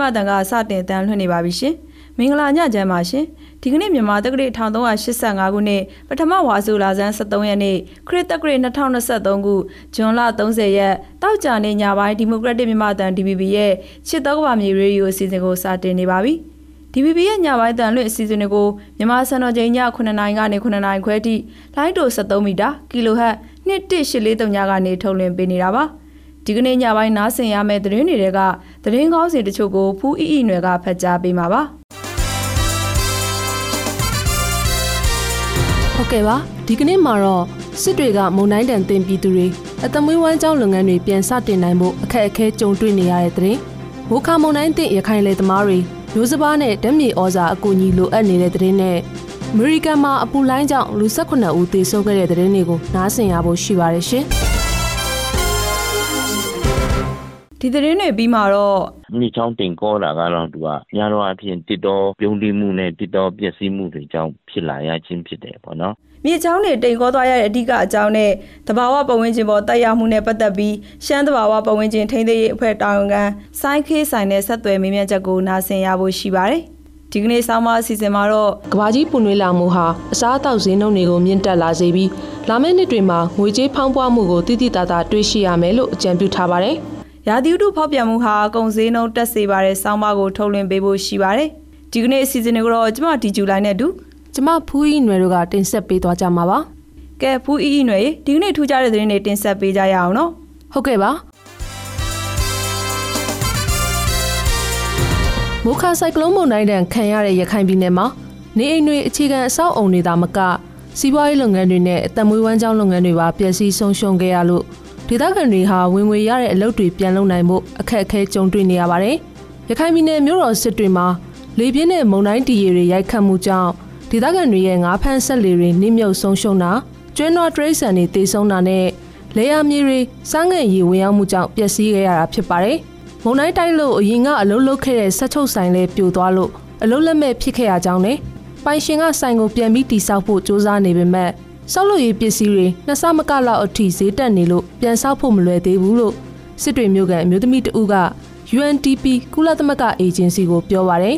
ဒီမိုကရက်တစ်မြန်မာတန်ကစတင်တန်းလွှင့်နေပါပြီရှင်မင်္ဂလာညချမ်းပါရှင်ဒီကနေ့မြန်မာတက္ကရာ1385ခုနှစ်ပထမဝါဆိုလာဇန်73ရက်နေ့ခရစ်တက္ကရာ2023ခုဇွန်လ30ရက်တောက်ကြနေ့ညပိုင်းဒီမိုကရက်တစ်မြန်မာတန် DBB ရဲ့ချစ်တော်ကဘာမြေရေဒီယိုအစီအစဉ်ကိုစတင်နေပါပြီ DBB ရဲ့ညပိုင်းတန်လွင့်အစီအစဉ်တွေကိုမြန်မာစံတော်ချိန်ည9:00နာရီကနေ9:00နာရီခွဲထိလိုင်းတို73မီတာကီလိုဟတ်2143ညကနေထုတ်လွှင့်ပေးနေတာပါ ဒီကနေ့ညပိုင်းနားဆင်ရမယ့်သတင်းတွေကသတင်းကောင်းစီတချို့ကိုဖူးအီအီနွယ်ကဖတ်ကြားပေးမှာပါဟုတ်ကဲ့ပါဒီကနေ့မှာတော့စစ်တွေကမုံတိုင်းတန်တင်ပြည်သူတွေအသမွေးဝမ်းကြောင်းလုပ်ငန်းတွေပြန်စတင်နိုင်ဖို့အခက်အခဲကြုံတွေ့နေရတဲ့တဲ့မိုးခါမုံတိုင်းတင်ရခိုင်လေသမားတွေမျိုးစပါးနဲ့ဓာတ်မြေဩဇာအကူအညီလိုအပ်နေတဲ့တဲ့နဲ့အမေရိကန်မှာအပူလိုင်းကြောင့်လူ18ဦးသေဆုံးခဲ့တဲ့တဲ့တွေကိုနားဆင်ရဖို့ရှိပါတယ်ရှင်။ ဒီသတင်းတွေပြီးမှတော့မြေချောင်းတင်ကောတာကတော့သူကများတော့အဖြစ်တစ်တော်ပြုံးတိမှုနဲ့တစ်တော်ပျက်စီးမှုတွေကြောင့်ဖြစ်လာရခြင်းဖြစ်တယ်ပေါ့နော်မြေချောင်းတွေတိမ်ကောသွားရတဲ့အဓိကအကြောင်းနဲ့တဘာဝပတ်ဝန်းကျင်ပေါ်တက်ရောက်မှုနဲ့ပတ်သက်ပြီးရှမ်းတဘာဝပတ်ဝန်းကျင်ထိန်းသိမ်းရေးအဖွဲ့တာဝန်ခံစိုင်းခေးဆိုင်နဲ့ဆက်သွယ်မေးမြန်းချက်ကိုနားဆင်ရဖို့ရှိပါတယ်ဒီကနေ့ဆောင်းပါအစီအစဉ်မှာတော့ကဘာကြီးပူနွေးလာမှုဟာအစားအသောက်ဈေးနှုန်းတွေကိုမြင့်တက်လာစေပြီးလာမယ့်နှစ်တွေမှာငွေကြေးဖောင်းပွားမှုကိုတိတိတသားတွေ့ရှိရမယ်လို့အကြံပြုထားပါတယ်။ ရာသီဥတုဖောက်ပြန်မှုဟာကုန်စည်နှုန်းတက်စေပါတဲ့ဆောင်းပါးကိုထုတ်လွှင့်ပေးဖို့ရှိပါတယ်။ဒီကနေ့အစီအစဉ်ကိုတော့ကျမဒီဂျူလိုင်းနဲ့တူကျမဖူးဤနွယ်တို့ကတင်ဆက်ပေးသွားကြမှာပါ။ကဲဖူးဤနွယ်ဒီကနေ့ထူးခြားတဲ့သတင်းတွေတင်ဆက်ပေးကြရအောင်နော်။ဟုတ်ကဲ့ပါ။မိုခါဆိုင်ကလုန်းမုန်တိုင်းတန်ခံရတဲ့ရခိုင်ပြည်နယ်မှာနေအိမ်တွေအခြေခံအဆောက်အုံတွေသာမကစီးပွားရေးလုပ်ငန်းတွေနဲ့အသက်မွေးဝမ်းကြောင်းလုပ်ငန်းတွေပါပျက်စီးဆုံးရှုံးခဲ့ရလို့ ဒေသခံတွေဟာဝင်ငွေရတဲ့အလုပ်တွေပြန်လုပ်နိုင်ဖို့အခက်အခဲကြုံတွေ့နေရပါတယ်။ရခိုင်ပြည်နယ်မြို့တော်စစ်တွေမှာလေပြင်းနဲ့မုန်တိုင်းတီရီတွေရိုက်ခတ်မှုကြောင့်ဒေသခံတွေရဲ့ငါးဖမ်းဆက်လေတွေနှိမ့်မြုပ်ဆုံးရှုံးတာကျွန်းတော်တရိတ်ဆန်တွေတေဆုံးတာနဲ့လေယာမြေတွေစားငတ်ရေဝင်ရောက်မှုကြောင့်ပျက်စီးခဲ့ရတာဖြစ်ပါတယ်။မုန်တိုင်းတိုက်လို့အရင်ကအလုပ်လုပ်ခဲ့တဲ့ဆက်ချုပ်ဆိုင်လဲပြိုသွားလို့အလုပ်လက်မဲ့ဖြစ်ခဲ့ရကြောင်းနဲ့ပိုင်ရှင်ကဆိုင်ကိုပြန်ပြီးတိစောက်ဖို့စ조사နေပေမဲ့ ဆောက်လုပ်ရေးပစ္စည်းတွေနှစ်ဆမကလောက်အထိဈေးတက်နေလို့ပြန်ဆောက်ဖို့မလွယ်သေးဘူးလို့စစ်တွေမျိုးကန်အမျိုးသမီးတဦးက UNDP ကုလသမဂ္ဂအေဂျင်စီကိုပြောပါတယ်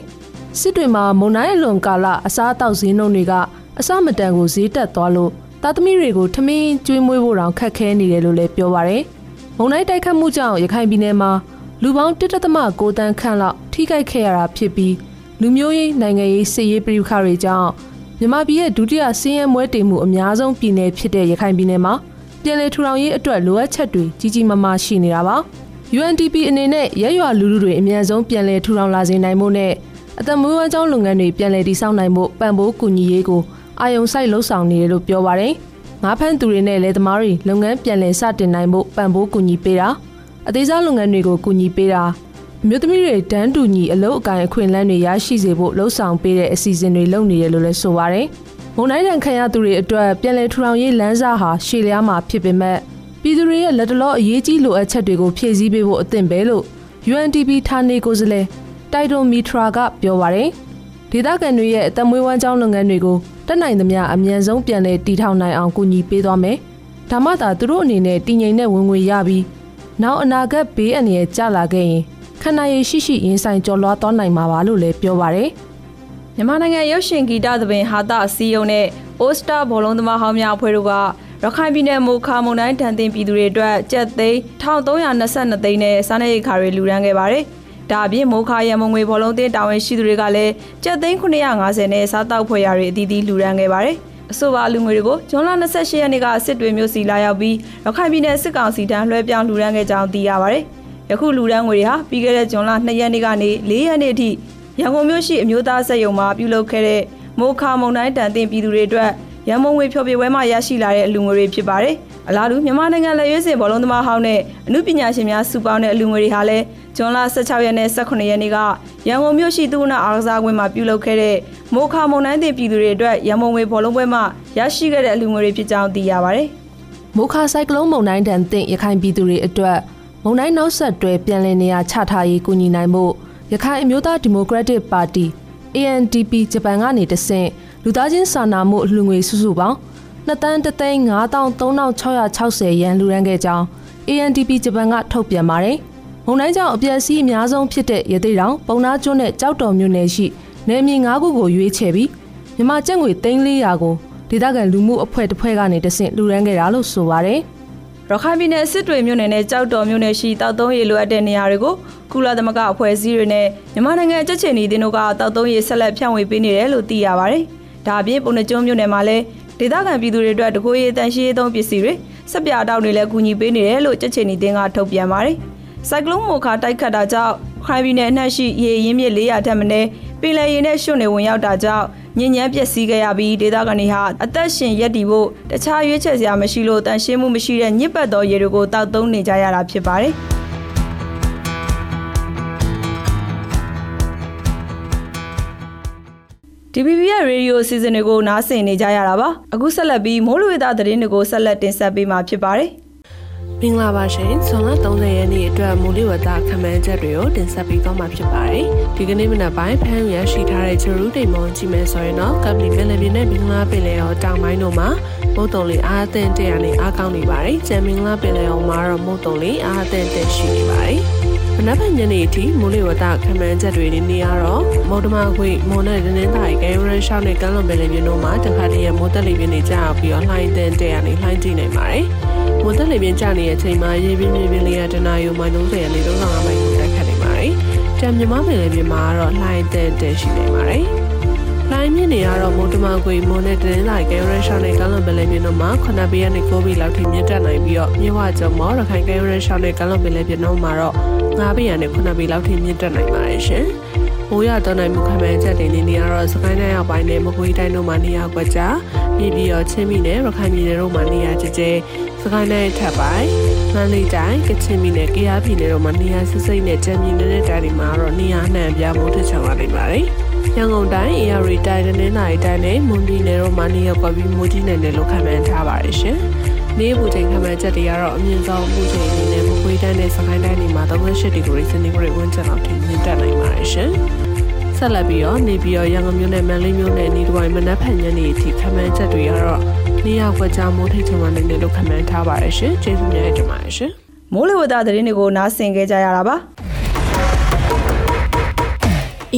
စစ်တွေမှာမုံနိုင်အလွန်ကာလအစားအသောက်ဈေးနှုန်းတွေကအစမတန်ကိုဈေးတက်သွားလို့သားသမီးတွေကိုထမင်းကျွေးမွေးဖို့တောင်ခက်ခဲနေတယ်လို့လည်းပြောပါတယ်မုံနိုင်တိုက်ခတ်မှုကြောင့်ရခိုင်ပြည်နယ်မှာလူပေါင်း1.6တန်းခန့်လောက်ထိခိုက်ခဲ့ရတာဖြစ်ပြီးလူမျိုးရေးနိုင်ငံရေးစစ်ရေးပြည်ခါတွေကြောင့် မြန်မာပြည်ရဲ့ဒုတိယဆင်းရဲမွဲတေမှုအများဆုံးပြည်နယ်ဖြစ်တဲ့ရခိုင်ပြည်နယ်မှာပြည်လဲထူထောင်ရေးအတွက်လိုအပ်ချက်တွေကြီးကြီးမားမားရှိနေတာပါ UNDP အနေနဲ့ရရွာလူလူတွေအများဆုံးပြည်လဲထူထောင်လာစေနိုင်မှုနဲ့အသက်မွေးဝမ်းကြောင်းလုပ်ငန်းတွေပြည်လဲတည်ဆောက်နိုင်မှုပံ့ပိုးကူညီရေးကိုအာယုံစိုက်လှုပ်ဆောင်နေတယ်လို့ပြောပါတယ်ငါးဖမ်းသူတွေနဲ့လယ်သမားတွေလုပ်ငန်းပြန်လည်စတင်နိုင်ဖို့ပံ့ပိုးကူညီပေးတာအသေးစားလုပ်ငန်းတွေကိုကူညီပေးတာ အမျိုးသမီးတွေတန်းတူညီအလုပ်အကိုင်အခွင့်အလမ်းတွေရရှိစေဖို့လှုံ့ဆော်ပေးတဲ့အစီအစဉ်တွေလုပ်နေတယ်လို့လည်းဆိုပါတယ်။မုံတိုင်းတန်ခံရသူတွေအတွက်ပြည်လဲထူထောင်ရေးလမ်းစာဟာရှေ့လျားမှာဖြစ်ပေမဲ့ပြည်သူတွေရဲ့လက်တလောအရေးကြီးလိုအပ်ချက်တွေကိုဖြည့်ဆည်းပေးဖို့အသင့်ပဲလို့ UNDP ဌာနေကိုယ်စားလှယ်တိုင်တိုမီထရာကပြောပါတယ်။ဒေသခံတွေရဲ့အသက်မွေးဝမ်းကြောင်းလုပ်ငန်းတွေကိုတက်နိုင်သမျှအမြန်ဆုံးပြန်လည်တည်ထောင်နိုင်အောင်ကူညီပေးသွားမယ်။ဒါမှသာသူတို့အနေနဲ့တည်ငြိမ်တဲ့ဝင်ငွေရပြီးနောက်အနာဂတ်ဘေးအန္တရာယ်ကျလာခဲ့ရင် ခန္ဓာရည်ရှိရှိရင်ဆိုင်ကျော်လွှားသွားနိုင်မှာပါလို့လည်းပြောပါရယ်မြန်မာနိုင်ငံရုပ်ရှင်ဂီတသဘင်ဟာတာအစည်းအရုံးနဲ့အိုစတာဘောလုံးသမားဟောင်းများအဖွဲ့တို့ကရခိုင်ပြည်နယ်မူခါမုန်တိုင်းတန်တင်ပြည်သူတွေအတွက်ကြက်သိန်း1322သိန်းနဲ့စားနပ်ရိက္ခာတွေလူရန်ခဲ့ပါတယ်။ဒါအပြင်မိုးခါရမုံငွေဘောလုံးတင်းတာဝန်ရှိသူတွေကလည်းကြက်သိန်း950နဲ့စားတောက်ဖွဲ့ရာတွေအသီးသီးလူရန်ခဲ့ပါတယ်။အဆိုပါလူငွေတွေကိုဇွန်လ28ရက်နေ့ကစစ်တွေမျိုးစီလာရောက်ပြီးရခိုင်ပြည်နယ်စစ်ကောင်စီထံလွှဲပြောင်းလူရန်ခဲ့ကြောင်းသိရပါတယ်။ ယခုလူဒန်းငွေတွေဟာပြီးခဲ့တဲ့ဇွန်လ2ရက်နေ့ကနေ4ရက်နေ့အထိရန်ကုန်မြို့ရှိအမျိုးသားစက်ရုံမှာပြုလုပ်ခဲ့တဲ့မိုခါမုံတိုင်းတန်တင်ပြည်သူတွေအတွက်ရန်မုံငွေဖျော်ဖြေပွဲမှာရရှိလာတဲ့အလူငွေတွေဖြစ်ပါတယ်။အလားတူမြန်မာနိုင်ငံလက်ရွေးစင်ဘောလုံးသမားဟောင်းနဲ့အမှုပညာရှင်များစုပေါင်းတဲ့အလူငွေတွေဟာလည်းဇွန်လ16ရက်နဲ့18ရက်နေ့ကရန်ကုန်မြို့ရှိသူနာအားကစားကွင်းမှာပြုလုပ်ခဲ့တဲ့မိုခါမုံတိုင်းတင်ပြည်သူတွေအတွက်ရန်မုံငွေဘောလုံးပွဲမှာရရှိခဲ့တဲ့အလူငွေတွေဖြစ်ကြောင်းသိရပါတယ်။မိုခါဆိုင်ကလုန်းမုန်တိုင်းတန်တင်ရခိုင်ပြည်သူတွေအတွက် မုံတိုင်းနောက်ဆက်တွဲပြန်လည်နေရာချထားရေးကူညီနိုင်ဖို့ရခိုင်အမျိုးသားဒီမိုကရက်တစ်ပါတီ ANDP ဂျပန်ကနေတဆင့်လူသားချင်းစာနာမှုအလှူငွေစုစုပေါင်း2တန်း3သိန်း5360ရန်လူရန်ခဲ့ကြောင်း ANDP ဂျပန်ကထုတ်ပြန်ပါတယ်။မမုန်တိုင်းကြောင့်အပျက်စီးအများဆုံးဖြစ်တဲ့ရသေးတောင်ပုံနာကျွန်းနဲ့ကြောက်တော်မြို့နယ်ရှိနယ်မြေ၅ခုကိုရွေးချယ်ပြီးမြန်မာကျပ်ငွေ300ကိုဒေသခံလူမှုအဖွဲ့တစ်ဖွဲ့ကနေတဆင့်လှူဒန်းခဲ့တာလို့ဆိုပါတယ်။ ရခိုင်ပြည်နယ်စစ်တွေမြို့နယ်နဲ့ကြောက်တော်မြို့နယ်ရှိတောက်သုံးရေလိုအပ်တဲ့နေရာတွေကိုကုလသမဂ္ဂအဖွဲ့အစည်းတွေနဲ့မြန်မာနိုင်ငံကြက်ချင်နေတင်းတို့ကတောက်သုံးရေဆက်လက်ဖြန့်ဝေပေးနေတယ်လို့သိရပါတယ်။ဒါအပြင်ပုံနှကျုံမြို့နယ်မှာလည်းဒေသခံပြည်သူတွေအတွက်တကိုးရေးတန်ရှင်းရေးသုံးပစ္စည်းတွေစက်ပြတောက်တွေလည်းကူညီပေးနေတယ်လို့ကြက်ချင်နေတင်းကထုတ်ပြန်ပါတယ်။စိုက်ကလုန်းမိုခါတိုက်ခတ်တာကြောင့်ခိုင်ပြည်နယ်အနှံ့ရှိရေရင်းမြစ်400ထက်မနည်း ပင်လယ်ရေနဲ့ရွှွနေဝင်ရောက်တာကြောင့်ညဉ့်ညမ်းပျက်စီးခဲ့ရပြီးဒေသခံတွေဟာအသက်ရှင်ရပ်တည်ဖို့တခြားရွေးချယ်စရာမရှိလို့တန်ရှင်းမှုမရှိတဲ့ညစ်ပတ်သောရေတွေကိုတောက်သုံးနေကြရတာဖြစ်ပါတယ်။ DBB ရဲ့ရေဒီယိုစီစဉ်တွေကိုနားဆင်နေကြရတာပါအခုဆက်လက်ပြီးမိုးလေဝသသတင်းတွေကိုဆက်လက်တင်ဆက်ပေးမှာဖြစ်ပါတယ် မင်္ဂလာပါရှင်ဇွန်လ30ရက်နေ့အတွက်မိုးလေဝသခန့်မှန်းချက်တွေကိုတင်ဆက်ပေးသွားမှာဖြစ်ပါတယ်ဒီကနေ့မနက်ပိုင်းဖမ်းရရှိထားတဲ့ချရူတိမ်မွန်ကြည့်မယ်ဆိုရင်တော့ကပ်ပလီပင်လယ်ပြင်နဲ့မင်္ဂလာပင်လယ်ရောတောင်ပိုင်းတို့မှာမုတ်တုံလေးအားအသင့်တဲ့အနေအားကောင်းနေပါတယ်ကျန်မင်္ဂလာပင်လယ်ရောမှာတော့မုတ်တုံလေးအားအသင့်တဲ့ရှိနေပါတယ် မနက်ဖြန်ညနေအထိမိုးလေဝသခန့်မှန်းချက်တွေနေရတော့မော်ဒမာခွေမွန်နဲ့ဒင်းသားကဲရန်ရှောင်းနဲ့ကမ်းလွန်ပင်လယ်ပြင်တို့မှာတခါတည်းရမိုးတက်လေပြင်းနေကြပြီးတော့လှိုင်းတဲ့တဲ့အနေလှိုင်းကြည့်နိုင်ပါတယ်။မိုးတက်လေပြင်းကျနေတဲ့အချိန်မှာရေပြင်းပြင်းပြင်းလေးရတနာယူမိုင်းလုံးတဲ့အနေ35မိုင်ကိုတက်ခတ်နေပါတယ်။တံမြမပင်လယ်ပြင်မှာတော့လှိုင်းတဲ့တဲ့ရှိနေပါတယ်။လိုင်းမြင့်နေရတော့မိုးတမကွေမိုးနဲ့တင်းလိုက်ကဲရရှောင်းနဲ့ကလန်ဘလဲပြင်းတို့မှာခဏပေးရနေကိုဘီလောက်ထိမြင့်တက်နိုင်ပြီးတော့မြဝကျုံမော်ရခိုင်ကဲရရှောင်းနဲ့ကလန်ဘလဲပြင်းတို့မှာတော့ 9ပေးရနဲ့9ပေးလောက်ထိမြင့်တက်နိုင်ပါတယ်ရှင်။မိုးရတော့နိုင်မှုခံမှန်းချက်တွေနေနေရတော့စကိုင်းတိုင်းအောက်ပိုင်းနဲ့မကွေးတိုင်းတို့မှာနေရာကွက်ကြားပြည်ပြီးတော့ချင်းပြည်နယ်ရခိုင်ပြည်နယ်တို့မှာနေရာကျကျစကိုင်းတိုင်းထပ်ပိုင်းမန္တလေးတိုင်းကချင်ပြည်နယ်ကယားပြည်နယ်တို့မှာနေရာစစ်စိတ်နဲ့ကြံပြည်နယ်တဲ့တိုင်းတွေမှာတော့နေရာနှံပြမိုးထချောင်းလာနေပါတယ်။ရန်ကုန်တိုင်း AR တိုင်းနဲ့နိုင်တိုင်းနဲ့မွန်ပြည်နယ်တို့မှာနေရာကွက်ပြီးမိုးကြီးနေတယ်လို့ခန့်မှန်းထားပါတယ်ရှင်။နေ့ပူချိန်ခန့်မှန်းချက်တွေကတော့အမြင့်ဆုံးပူချိန်အနေနဲ့မ ကွေးတိုင်းနဲ့စကိုင်းတိုင်းတွေမှာ38ဒီဂရီစင်တီဂရိတ်ဝန်းကျင်လောက်ထိမြင့်တက်နိုင်ပါတယ်ရှင်။ဆက်လက်ပြီးတော့နေပြီးတော့ရန်ကုန်မြို့နယ်မန္တလေးမြို့နယ်နေတိုင်းမနက်ဖြန်ညနေအထိခန့်မှန်းချက်တွေကတော့နေရာကွက်ကြားမိုးထိတ်ချင်မှနေတယ်လို့ခန့်မှန်းထားပါတယ်ရှင်။ကျေးဇူးများတင်ပါတယ်ရှင်။မိုးလေဝသသတင်းတွေကိုနားဆင်ကြကြရတာပါ။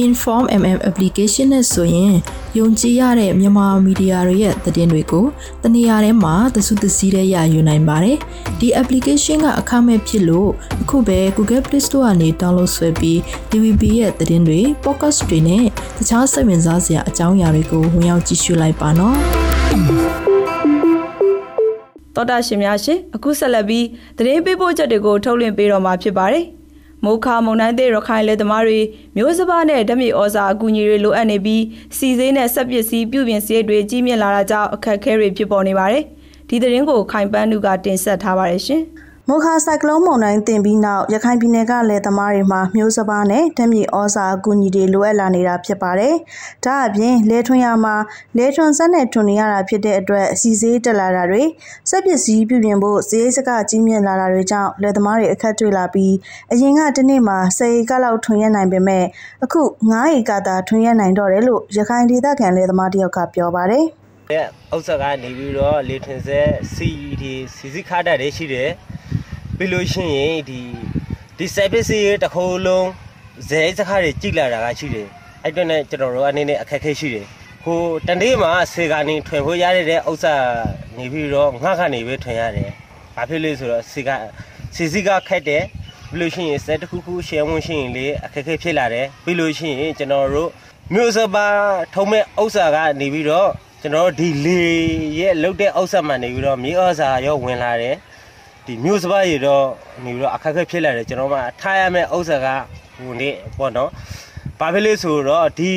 Inform MM application နဲ့ဆိုရင် ယုံကြည်ရတဲ့မြန်မာမီဒီယာတွေရဲ့သတင်းတွေကိုတနေရာထဲမှာသစုသစည်းတဲ့ရယူနိုင်ပါတယ်။ဒီ application ကအခမဲ့ဖြစ်လို့အခုပဲ Google Play Store ကနေ download ဆွဲပြီး DVB ရဲ့သတင်းတွေ podcast တွေနဲ့တခြားစိတ်ဝင်စားစရာအကြောင်းအရာတွေကိုဝင်ရောက်ကြည့်ရှုလိုက်ပါနော်။တော်တာရှင်များရှင်အခုဆက်လက်ပြီးသတင်းပေးပို့ချက်တွေကိုထုတ်လွှင့်ပေးတော့မှာဖြစ်ပါတယ်။ မိုးခါမုန်တိုင်းသေးရခိုင်လေသမားတွေမျိုးစပါးနဲ့ဓမြဩဇာအကူအညီတွေလိုအပ်နေပြီးစီစေးနဲ့ဆက်ပစ္စည်းပြုပြင်စရိတ်တွေကြီးမြင့်လာတာကြောင့်အခက်အခဲတွေဖြစ်ပေါ်နေပါတယ်။ဒီသတင်းကိုခိုင်ပန်းသူကတင်ဆက်ထားပါတယ်ရှင်။ မိုခါဆိုင်ကလုန်းမုန်တိုင်းတင်ပြီးနောက်ရခိုင်ပြည်နယ်ကလယ်သမားတွေမှာမျိုးစပါးနဲ့ဓမြဩဇာအကူအညီတွေလိုအပ်လာနေတာဖြစ်ပါတယ်။ဒါအပြင်လယ်ထွန်ရမှာလယ်ထွန်စက်နဲ့ထွန်နေရတာဖြစ်တဲ့အတွက်အစီအစေးတက်လာတာတွေစက်ပစ္စည်းပြုပြင်ဖို့ဈေးစကကြီးမြင့်လာတာတွေကြောင့်လယ်သမားတွေအခက်တွေ့လာပြီးအရင်ကတနေ့မှာ10ဧကလောက်ထွန်ရနိုင်ပေမဲ့အခု9ဧကသာထွန်ရနိုင်တော့တယ်လို့ရခိုင်ဒေသခံလယ်သမားတယောက်ကပြောပါတယ်။အဲဥစ္စာကနေပြီးတော့လေထွန်စက် CED စီစီခါတတ်တွေရှိတယ်။ ပြီးလို့ရှိရင်ဒီဒီ service ရေတစ်ခုလုံးဇဲစကားတွေကြည့်လာတာကရှိတယ်အဲ့တော့ねကျွန်တော်တို့အနေနဲ့အခက်ခဲရှိတယ်ဟိုတနေ့မှာဆေကနေထွင်ဖို့ရတဲ့ဥစ္စာနေပြီးတော့ငှက်ကနေပဲထွင်ရတယ်ဘာဖြစ်လဲဆိုတော့ဆေကစီစီကခက်တယ်ပြီးလို့ရှိရင်စက်တစ်ခုခုရှယ်ဝင်ရှိရင်လေအခက်ခဲဖြစ်လာတယ်ပြီးလို့ရှိရင်ကျွန်တော်တို့မြို့စပါထုံးမဲ့ဥစ္စာကနေပြီးတော့ကျွန်တော်တို့ဒီလေရဲ့လုတ်တဲ့ဥစ္စာမှနေပြီးတော့မြေဩဇာရောဝင်လာတယ် ဒီမျိုးစပါးရတော့နေပြီးတော့အခက်အခဲဖြစ်လာတယ်ကျွန်တော်မှထားရမယ့်ဥစ္စာကဟိုနေပေါ့နော်ဘာဖြစ်လဲဆိုတော့ဒီ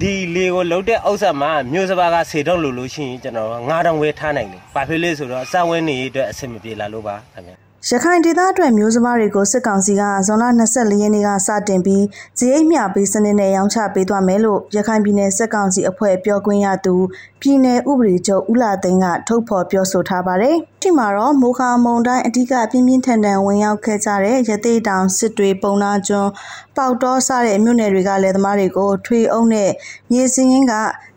ဒီလေကိုလှုပ်တဲ့ဥစ္စာမှာမျိုးစပါးကဆေတော့လို့လို့ရှိရင်ကျွန်တော်9000ဝယ်ထားနိုင်တယ်ဘာဖြစ်လဲဆိုတော့စဝဲနေအတွက်အဆင်မပြေလာလို့ပါခင်ဗျ ရခိုင်ဒေသအတွက်မျိုးစပါးတွေကိုစစ်ကောင်စီကဇွန်လ24ရက်နေ့ကစတင်ပြီးဈေးမျှပေးစနစ်နဲ့ရောင်းချပေးသွားမယ်လို့ရခိုင်ပြည်နယ်စစ်ကောင်စီအဖွဲ့ပြောခွင့်ရသူပြည်နယ်ဥပဒေချုပ်ဦးလာသိန်းကထုတ်ဖော်ပြောဆိုထားပါတယ်။ဒီမှာတော့မိုခါမုံတိုင်းအဓိကပြင်းပြင်းထန်ထန်ဝင်ရောက်ခဲ့ကြတဲ့ရသေးတောင်စစ်တွေပုံနာကျွန်းပေါတောစတဲ့မြို့နယ်တွေကလည်းသမားတွေကိုထွေအုပ်နဲ့မြေစင်းရင်းက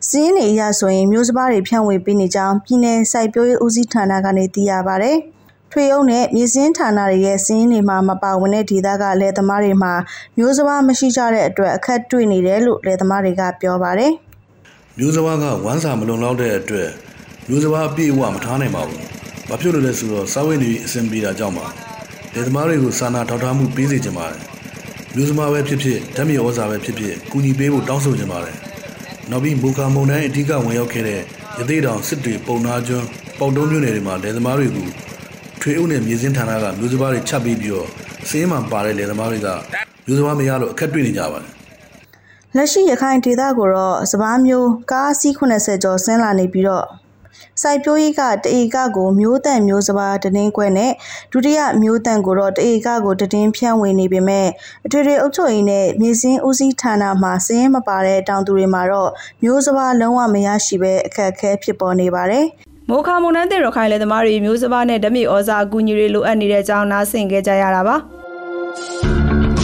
စင်းနေရဆိုရင်မျိုးစပါးတွေဖြန့်ဝေပေးနေကြောင်းပြည်နယ်စိုက်ပျိုးရေးဦးစီးဌာနကနေသိရပါတယ်။ ထွေအုပ်နဲ့မြေစင်းဌာနတွေရဲ့စင်းတွေမှာမပါဝင်တဲ့ဒေသကလယ်သမားတွေမှာမျိုးစဘာမရှိကြတဲ့အတွက်အခက်တွေ့နေတယ်လို့လယ်သမားတွေကပြောပါတယ်။မျိုးစဘာကဝမ်းစာမလုံလောက်တဲ့အတွက်မျိုးစဘာအပြည့်အဝမထားနိုင်ပါဘူး။ဘာဖြစ်လို့လဲဆိုတော့စားဝတ်နေရေးအဆင်ပြေတာကြောင့်ပါ။ဒေသမားတွေကိုစာနာထောက်ထားမှုပေးစေချင်ပါတယ်။မျိုးစဘာပဲဖြစ်ဖြစ်ဓာတ်မြေဩဇာပဲဖြစ်ဖြစ်ကူညီပေးဖို့တောင်းဆိုချင်ပါတယ်။နောက်ပြီးမူကာမုန်တိုင်းအဓိကဝင်ရောက်ခဲ့တဲ့ရသေးတောင်စစ်တွေပုံနာကျွန်းပေါတုံးမြို့နယ်တွေမှာဒေသမားတွေကို ထွေအုပ်နဲ့မြေစင်းဌာနကမျိုးစဘာတွေချက်ပြီးပြီးတော့စင်းမှပါတဲ့ဒေသမားတွေကမျိုးစဘာမရလို့အခက်တွေ့နေကြပါတယ်။လက်ရှိရခိုင်ဒေသကိုတော့စပားမျိုးကားအစီး80ကျော်ဆင်းလာနေပြီးတော့စိုက်ပျိုးရေးကတအေကကိုမျိုးတန့်မျိုးစပားတည်င်းခွဲနဲ့ဒုတိယမျိုးတန့်ကိုတော့တအေကကိုတည်င်းဖြန့်ဝေနေပေမဲ့အထွေထွေအုပ်ချုပ်ရေးနဲ့မြေစင်းဦးစီးဌာနမှစည်ရင်မပါတဲ့တောင်သူတွေမှာတော့မျိုးစပားလုံးဝမရရှိပဲအခက်အခဲဖြစ်ပေါ်နေပါတယ်။ မိုခါမုန်တိုင်းတဲ့ရခိုင်လေသမားတွေမျိုးစဘာနဲ့ဓမြဩဇာအကူအညီတွေလိုအပ်နေတဲ့အကြောင်းနားဆင်ကြကြရတာပါ။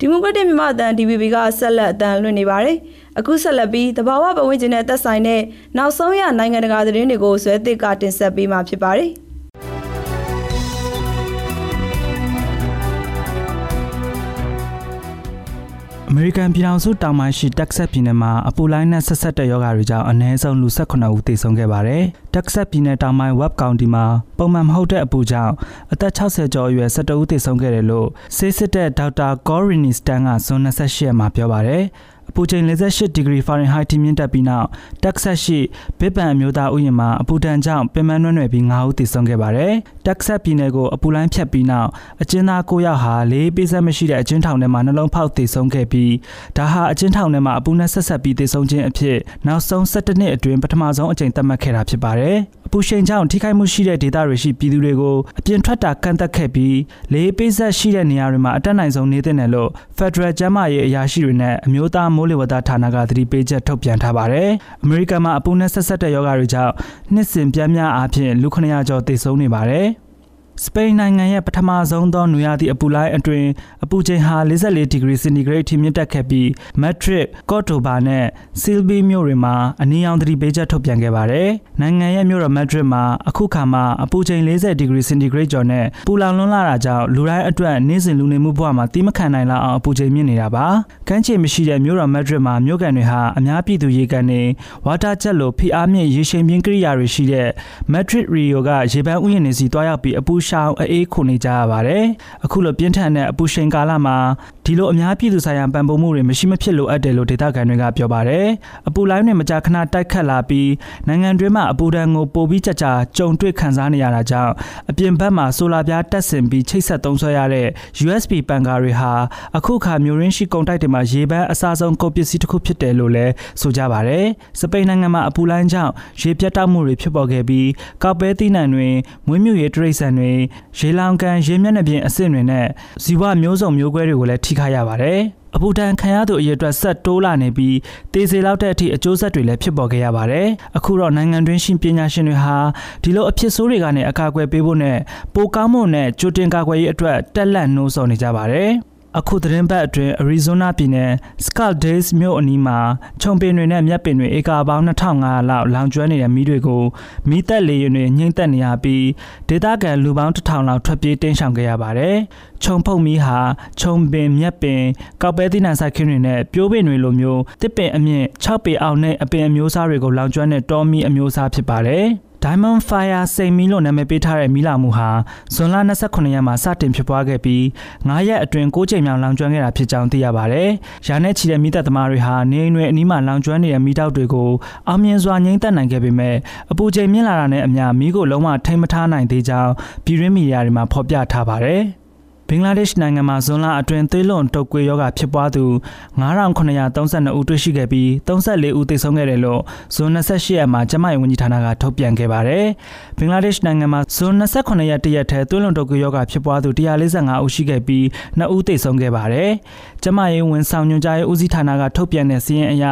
ဒီမိုကရက်တစ်မြန်မာအသံ DVB ကဆက်လက်အသံလွှင့်နေပါတယ်။အခုဆက်လက်ပြီးတဘာဝပတ်ဝန်းကျင်နဲ့သက်ဆိုင်တဲ့နောက်ဆုံးရနိုင်ငံတကာသတင်းတွေကိုဇွဲသစ်ကတင်ဆက်ပေးမှာဖြစ်ပါတယ်။ အမေရိကန်ပြည်ထောင်စုတောင်ပိုင်းရှိတက်ဆက်ပြည်နယ်မှာအပူလိုင်းနဲ့ဆက်ဆက်တဲ့ယောဂတွေကြောင့်အနည်းဆုံးလူ18ဦးသေဆုံးခဲ့ပါတယ်။တက်ဆက်ပြည်နယ်တောင်ပိုင်း Webb County မှာပုံမှန်မဟုတ်တဲ့အပူကြောင့်အသက်60ကျော်အရွယ်17ဦးသေဆုံးခဲ့တယ်လို့ဆေးစစ်တဲ့ဒေါက်တာ Corinne Stan ကဇွန်28ရက်မှာပြောပါတယ်။ အပူချိန်48ဒီဂရီဖာရင်ဟိုက်ထိမြင့်တက်ပြီးနောက်တက်ဆက်ရှိဘစ်ပန်အမျိုးသားဥယျာဉ်မှာအပူဒဏ်ကြောင့်ပင်မနွဲ့နွယ်ပြီး9ဦးသေဆုံးခဲ့ပါတယ်။တက်ဆက်ပြည်နယ်ကိုအပူလိုင်းဖြတ်ပြီးနောက်အကျဉ်းသား9ယောက်ဟာလေးပေးဆက်မရှိတဲ့အကျဉ်းထောင်ထဲမှာနှလုံးဖောက်သေဆုံးခဲ့ပြီးဒါဟာအကျဉ်းထောင်ထဲမှာအပူနဲ့ဆက်ဆက်ပြီးသေဆုံးခြင်းအဖြစ်နောက်ဆုံး17နှစ်အတွင်းပထမဆုံးအကြိမ်သတ်မှတ်ခဲ့တာဖြစ်ပါတယ်။ အပူရှိန်ကြောင့်ထိခိုက်မှုရှိတဲ့ဒေသတွေရှိပြည်သူတွေကိုအပြင်ထွက်တာကန့်သက်ခဲ့ပြီးလေးပေးဆက်ရှိတဲ့နေရာတွေမှာအတက်နိုင်ဆုံးနေသင့်တယ်လို့ Federal ကျန်းမာရေးအရာရှိတွေနဲ့အမျိုးသားမိုးလေဝသဌာနကသတိပေးချက်ထုတ်ပြန်ထားပါတယ်။အမေရိကန်မှာအပူနဲ့ဆက်ဆက်တဲ့ယောဂတွေကြောင့်နှစ်စဉ်ပြင်းပြအားဖြင့်လူ900ကျော်သေဆုံးနေပါတယ်။ စပိန်နိုင်ငံရဲ့ပထမဆုံးသောနွေရာသီအပူလိုင်းအတွင်းအပူချိန်ဟာ44ဒီဂရီစင်တီဂရိတ်ထိမြင့်တက်ခဲ့ပြီးမက်ဒရစ်၊ကော့တိုဘာနဲ့ဆီလ်ဘီမြို့တွေမှာအနည်းအောင်သတိပေးချက်ထုတ်ပြန်ခဲ့ပါတယ်။နိုင်ငံရဲ့မြို့တော်မက်ဒရစ်မှာအခုခါမှာအပူချိန်40ဒီဂရီစင်တီဂရိတ်ကျော်နဲ့ပူလောင်လွန်းလာတာကြောင့်လူတိုင်းအတွက်နေ့စဉ်လူနေမှုဘဝမှာတိမခံနိုင်လောက်အောင်အပူချိန်မြင့်နေတာပါ။ကမ်းခြေမရှိတဲ့မြို့တော်မက်ဒရစ်မှာမြို့ကန်တွေဟာအများပြည်သူရေကန်တွေဝါတာချက်လိုဖိအားမြင့်ရေရှိန်ပြင်းကိရိယာတွေရှိတဲ့မက်ဒရစ်ရီယိုကရေပန်းဥယျာဉ်တွေစီတွားရောက်ပြီးအပူရှောင်အေးခုနေကြရပါတယ်။အခုလိုပြင်းထန်တဲ့အပူရှိန်ကာလမှာဒီလိုအများပြည်သူဆိုင်ရာပံ့ပိုးမှုတွေမရှိမဖြစ်လိုအပ်တယ်လို့ဒေသခံတွေကပြောပါတယ်။အပူလိုင်းတွေမကြာခဏတိုက်ခတ်လာပြီးနိုင်ငံတွင်းမှာအပူဒဏ်ကိုပိုပြီးကြကြကြုံတွေ့ခံစားနေရတာကြောင့်အပြင်ဘက်မှာဆိုလာပြားတက်ဆင်ပြီးချိတ်ဆက်သုံးဆွဲရတဲ့ USB ပန်ကာတွေဟာအခုခါမျိုးရင်းရှိကုန်တိုက်တွေမှာရေပန်းအစားဆုံးကုန်ပစ္စည်းတစ်ခုဖြစ်တယ်လို့လည်းဆိုကြပါတယ်။စပိန်နိုင်ငံမှာအပူလိုင်းကြောင့်ရေပြတ်တောက်မှုတွေဖြစ်ပေါ်ခဲ့ပြီးကောက်ပဲသီးနှံတွေမွေးမြူရေးတရိษံတွေရေလောင်ကန်ရေမျက်နှာပြင်အဆင့်တွေနဲ့ဇီဝမျိုးစုံမျိုးကွဲတွေကိုလည်းထိခိုက်ရပါတယ်။အပူဒဏ်ခံရသူအရေအတွက်ဆက်တိုးလာနေပြီးတေးစေလောက်တဲ့အထိအကျိုးဆက်တွေလည်းဖြစ်ပေါ်ခဲ့ရပါတယ်။အခုတော့နိုင်ငံတွင်းရှင်ပညာရှင်တွေဟာဒီလိုအဖြစ်ဆိုးတွေကနေအကာအကွယ်ပေးဖို့နဲ့ပိုကောင်းမှုနဲ့ကြိုတင်ကာကွယ်ရေးအတွက်တက်လက်နှိုးဆော်နေကြပါတယ်။ အခုသတင်းပတ်အတွင်းအရီဇိုနာပြည်နယ်စကော့ဒေးစ်မြို့အနီးမှာခြုံပင်တွေနဲ့မြက်ပင်တွေဧကပေါင်း2500လောက်လောင်ကျွမ်းနေတဲ့မီးတွေကိုမီးတက်လေရင်တွေညှိမ့်သက်နေရပြီးဒေသခံလူပေါင်း1000လောက်ထွက်ပြေးတင်းရှောင်ခဲ့ရပါတယ်။ခြုံဖုတ်မီးဟာခြုံပင်မြက်ပင်ကောက်ပဲသီးနှံစိုက်ခင်းတွေနဲ့ပြိုးပင်တွေလိုမျိုးတစ်ပင်အမြင့်6ပေအောင်နဲ့အပင်အမျိုးအစားတွေကိုလောင်ကျွမ်းတဲ့တောမီးအမျိုးအစားဖြစ်ပါတယ်။ Diamond Fire စိန်မီလို့နာမည်ပေးထားတဲ့မီးလာမှုဟာဇွန်လ29ရက်မှာစတင်ဖြစ်ပွားခဲ့ပြီး9ရက်အတွင်း6ချိန်မြောက်လောင်ကျွမ်းခဲ့တာဖြစ်ကြောင်းသိရပါတယ်။ရာနဲ့ချီတဲ့မီးတပ်သမားတွေဟာနေအိမ်တွေအနီးမှာလောင်ကျွမ်းနေတဲ့မီးတောက်တွေကိုအောင်မြင်စွာငြိမ်းသက်နိုင်ခဲ့ပေမဲ့အပူချိန်မြင့်လာတာနဲ့အမျှမီးကိုလုံးဝထိန်းမထားနိုင်သေးကြောင်းပြည်တွင်းမီဒီယာတွေမှာဖော်ပြထားပါတယ်။ ဘင်္ဂလားဒေ့ရှ်နိုင်ငံမှာဇွန်လအတွင်းသွေးလွန်တုပ်ကွေးရောဂါဖြစ်ပွားသူ9932ဦးတွေ့ရှိခဲ့ပြီး34ဦးသေဆုံးခဲ့တယ်လို့ဇွန်28ရက်မှာကျန်းမာရေးဝန်ကြီးဌာနကထုတ်ပြန်ခဲ့ပါတယ်။ဘင်္ဂလားဒေ့ရှ်နိုင်ငံမှာဇွန်28ရက်တရက်ထဲသွေးလွန်တုပ်ကွေးရောဂါဖြစ်ပွားသူ145ဦးရှိခဲ့ပြီး2ဦးသေဆုံးခဲ့ပါတယ်။ကျန်းမာရေးဝန်ဆောင်ညွှန်ကြားရေးဦးစီးဌာနကထုတ်ပြန်တဲ့စာရင်းအရ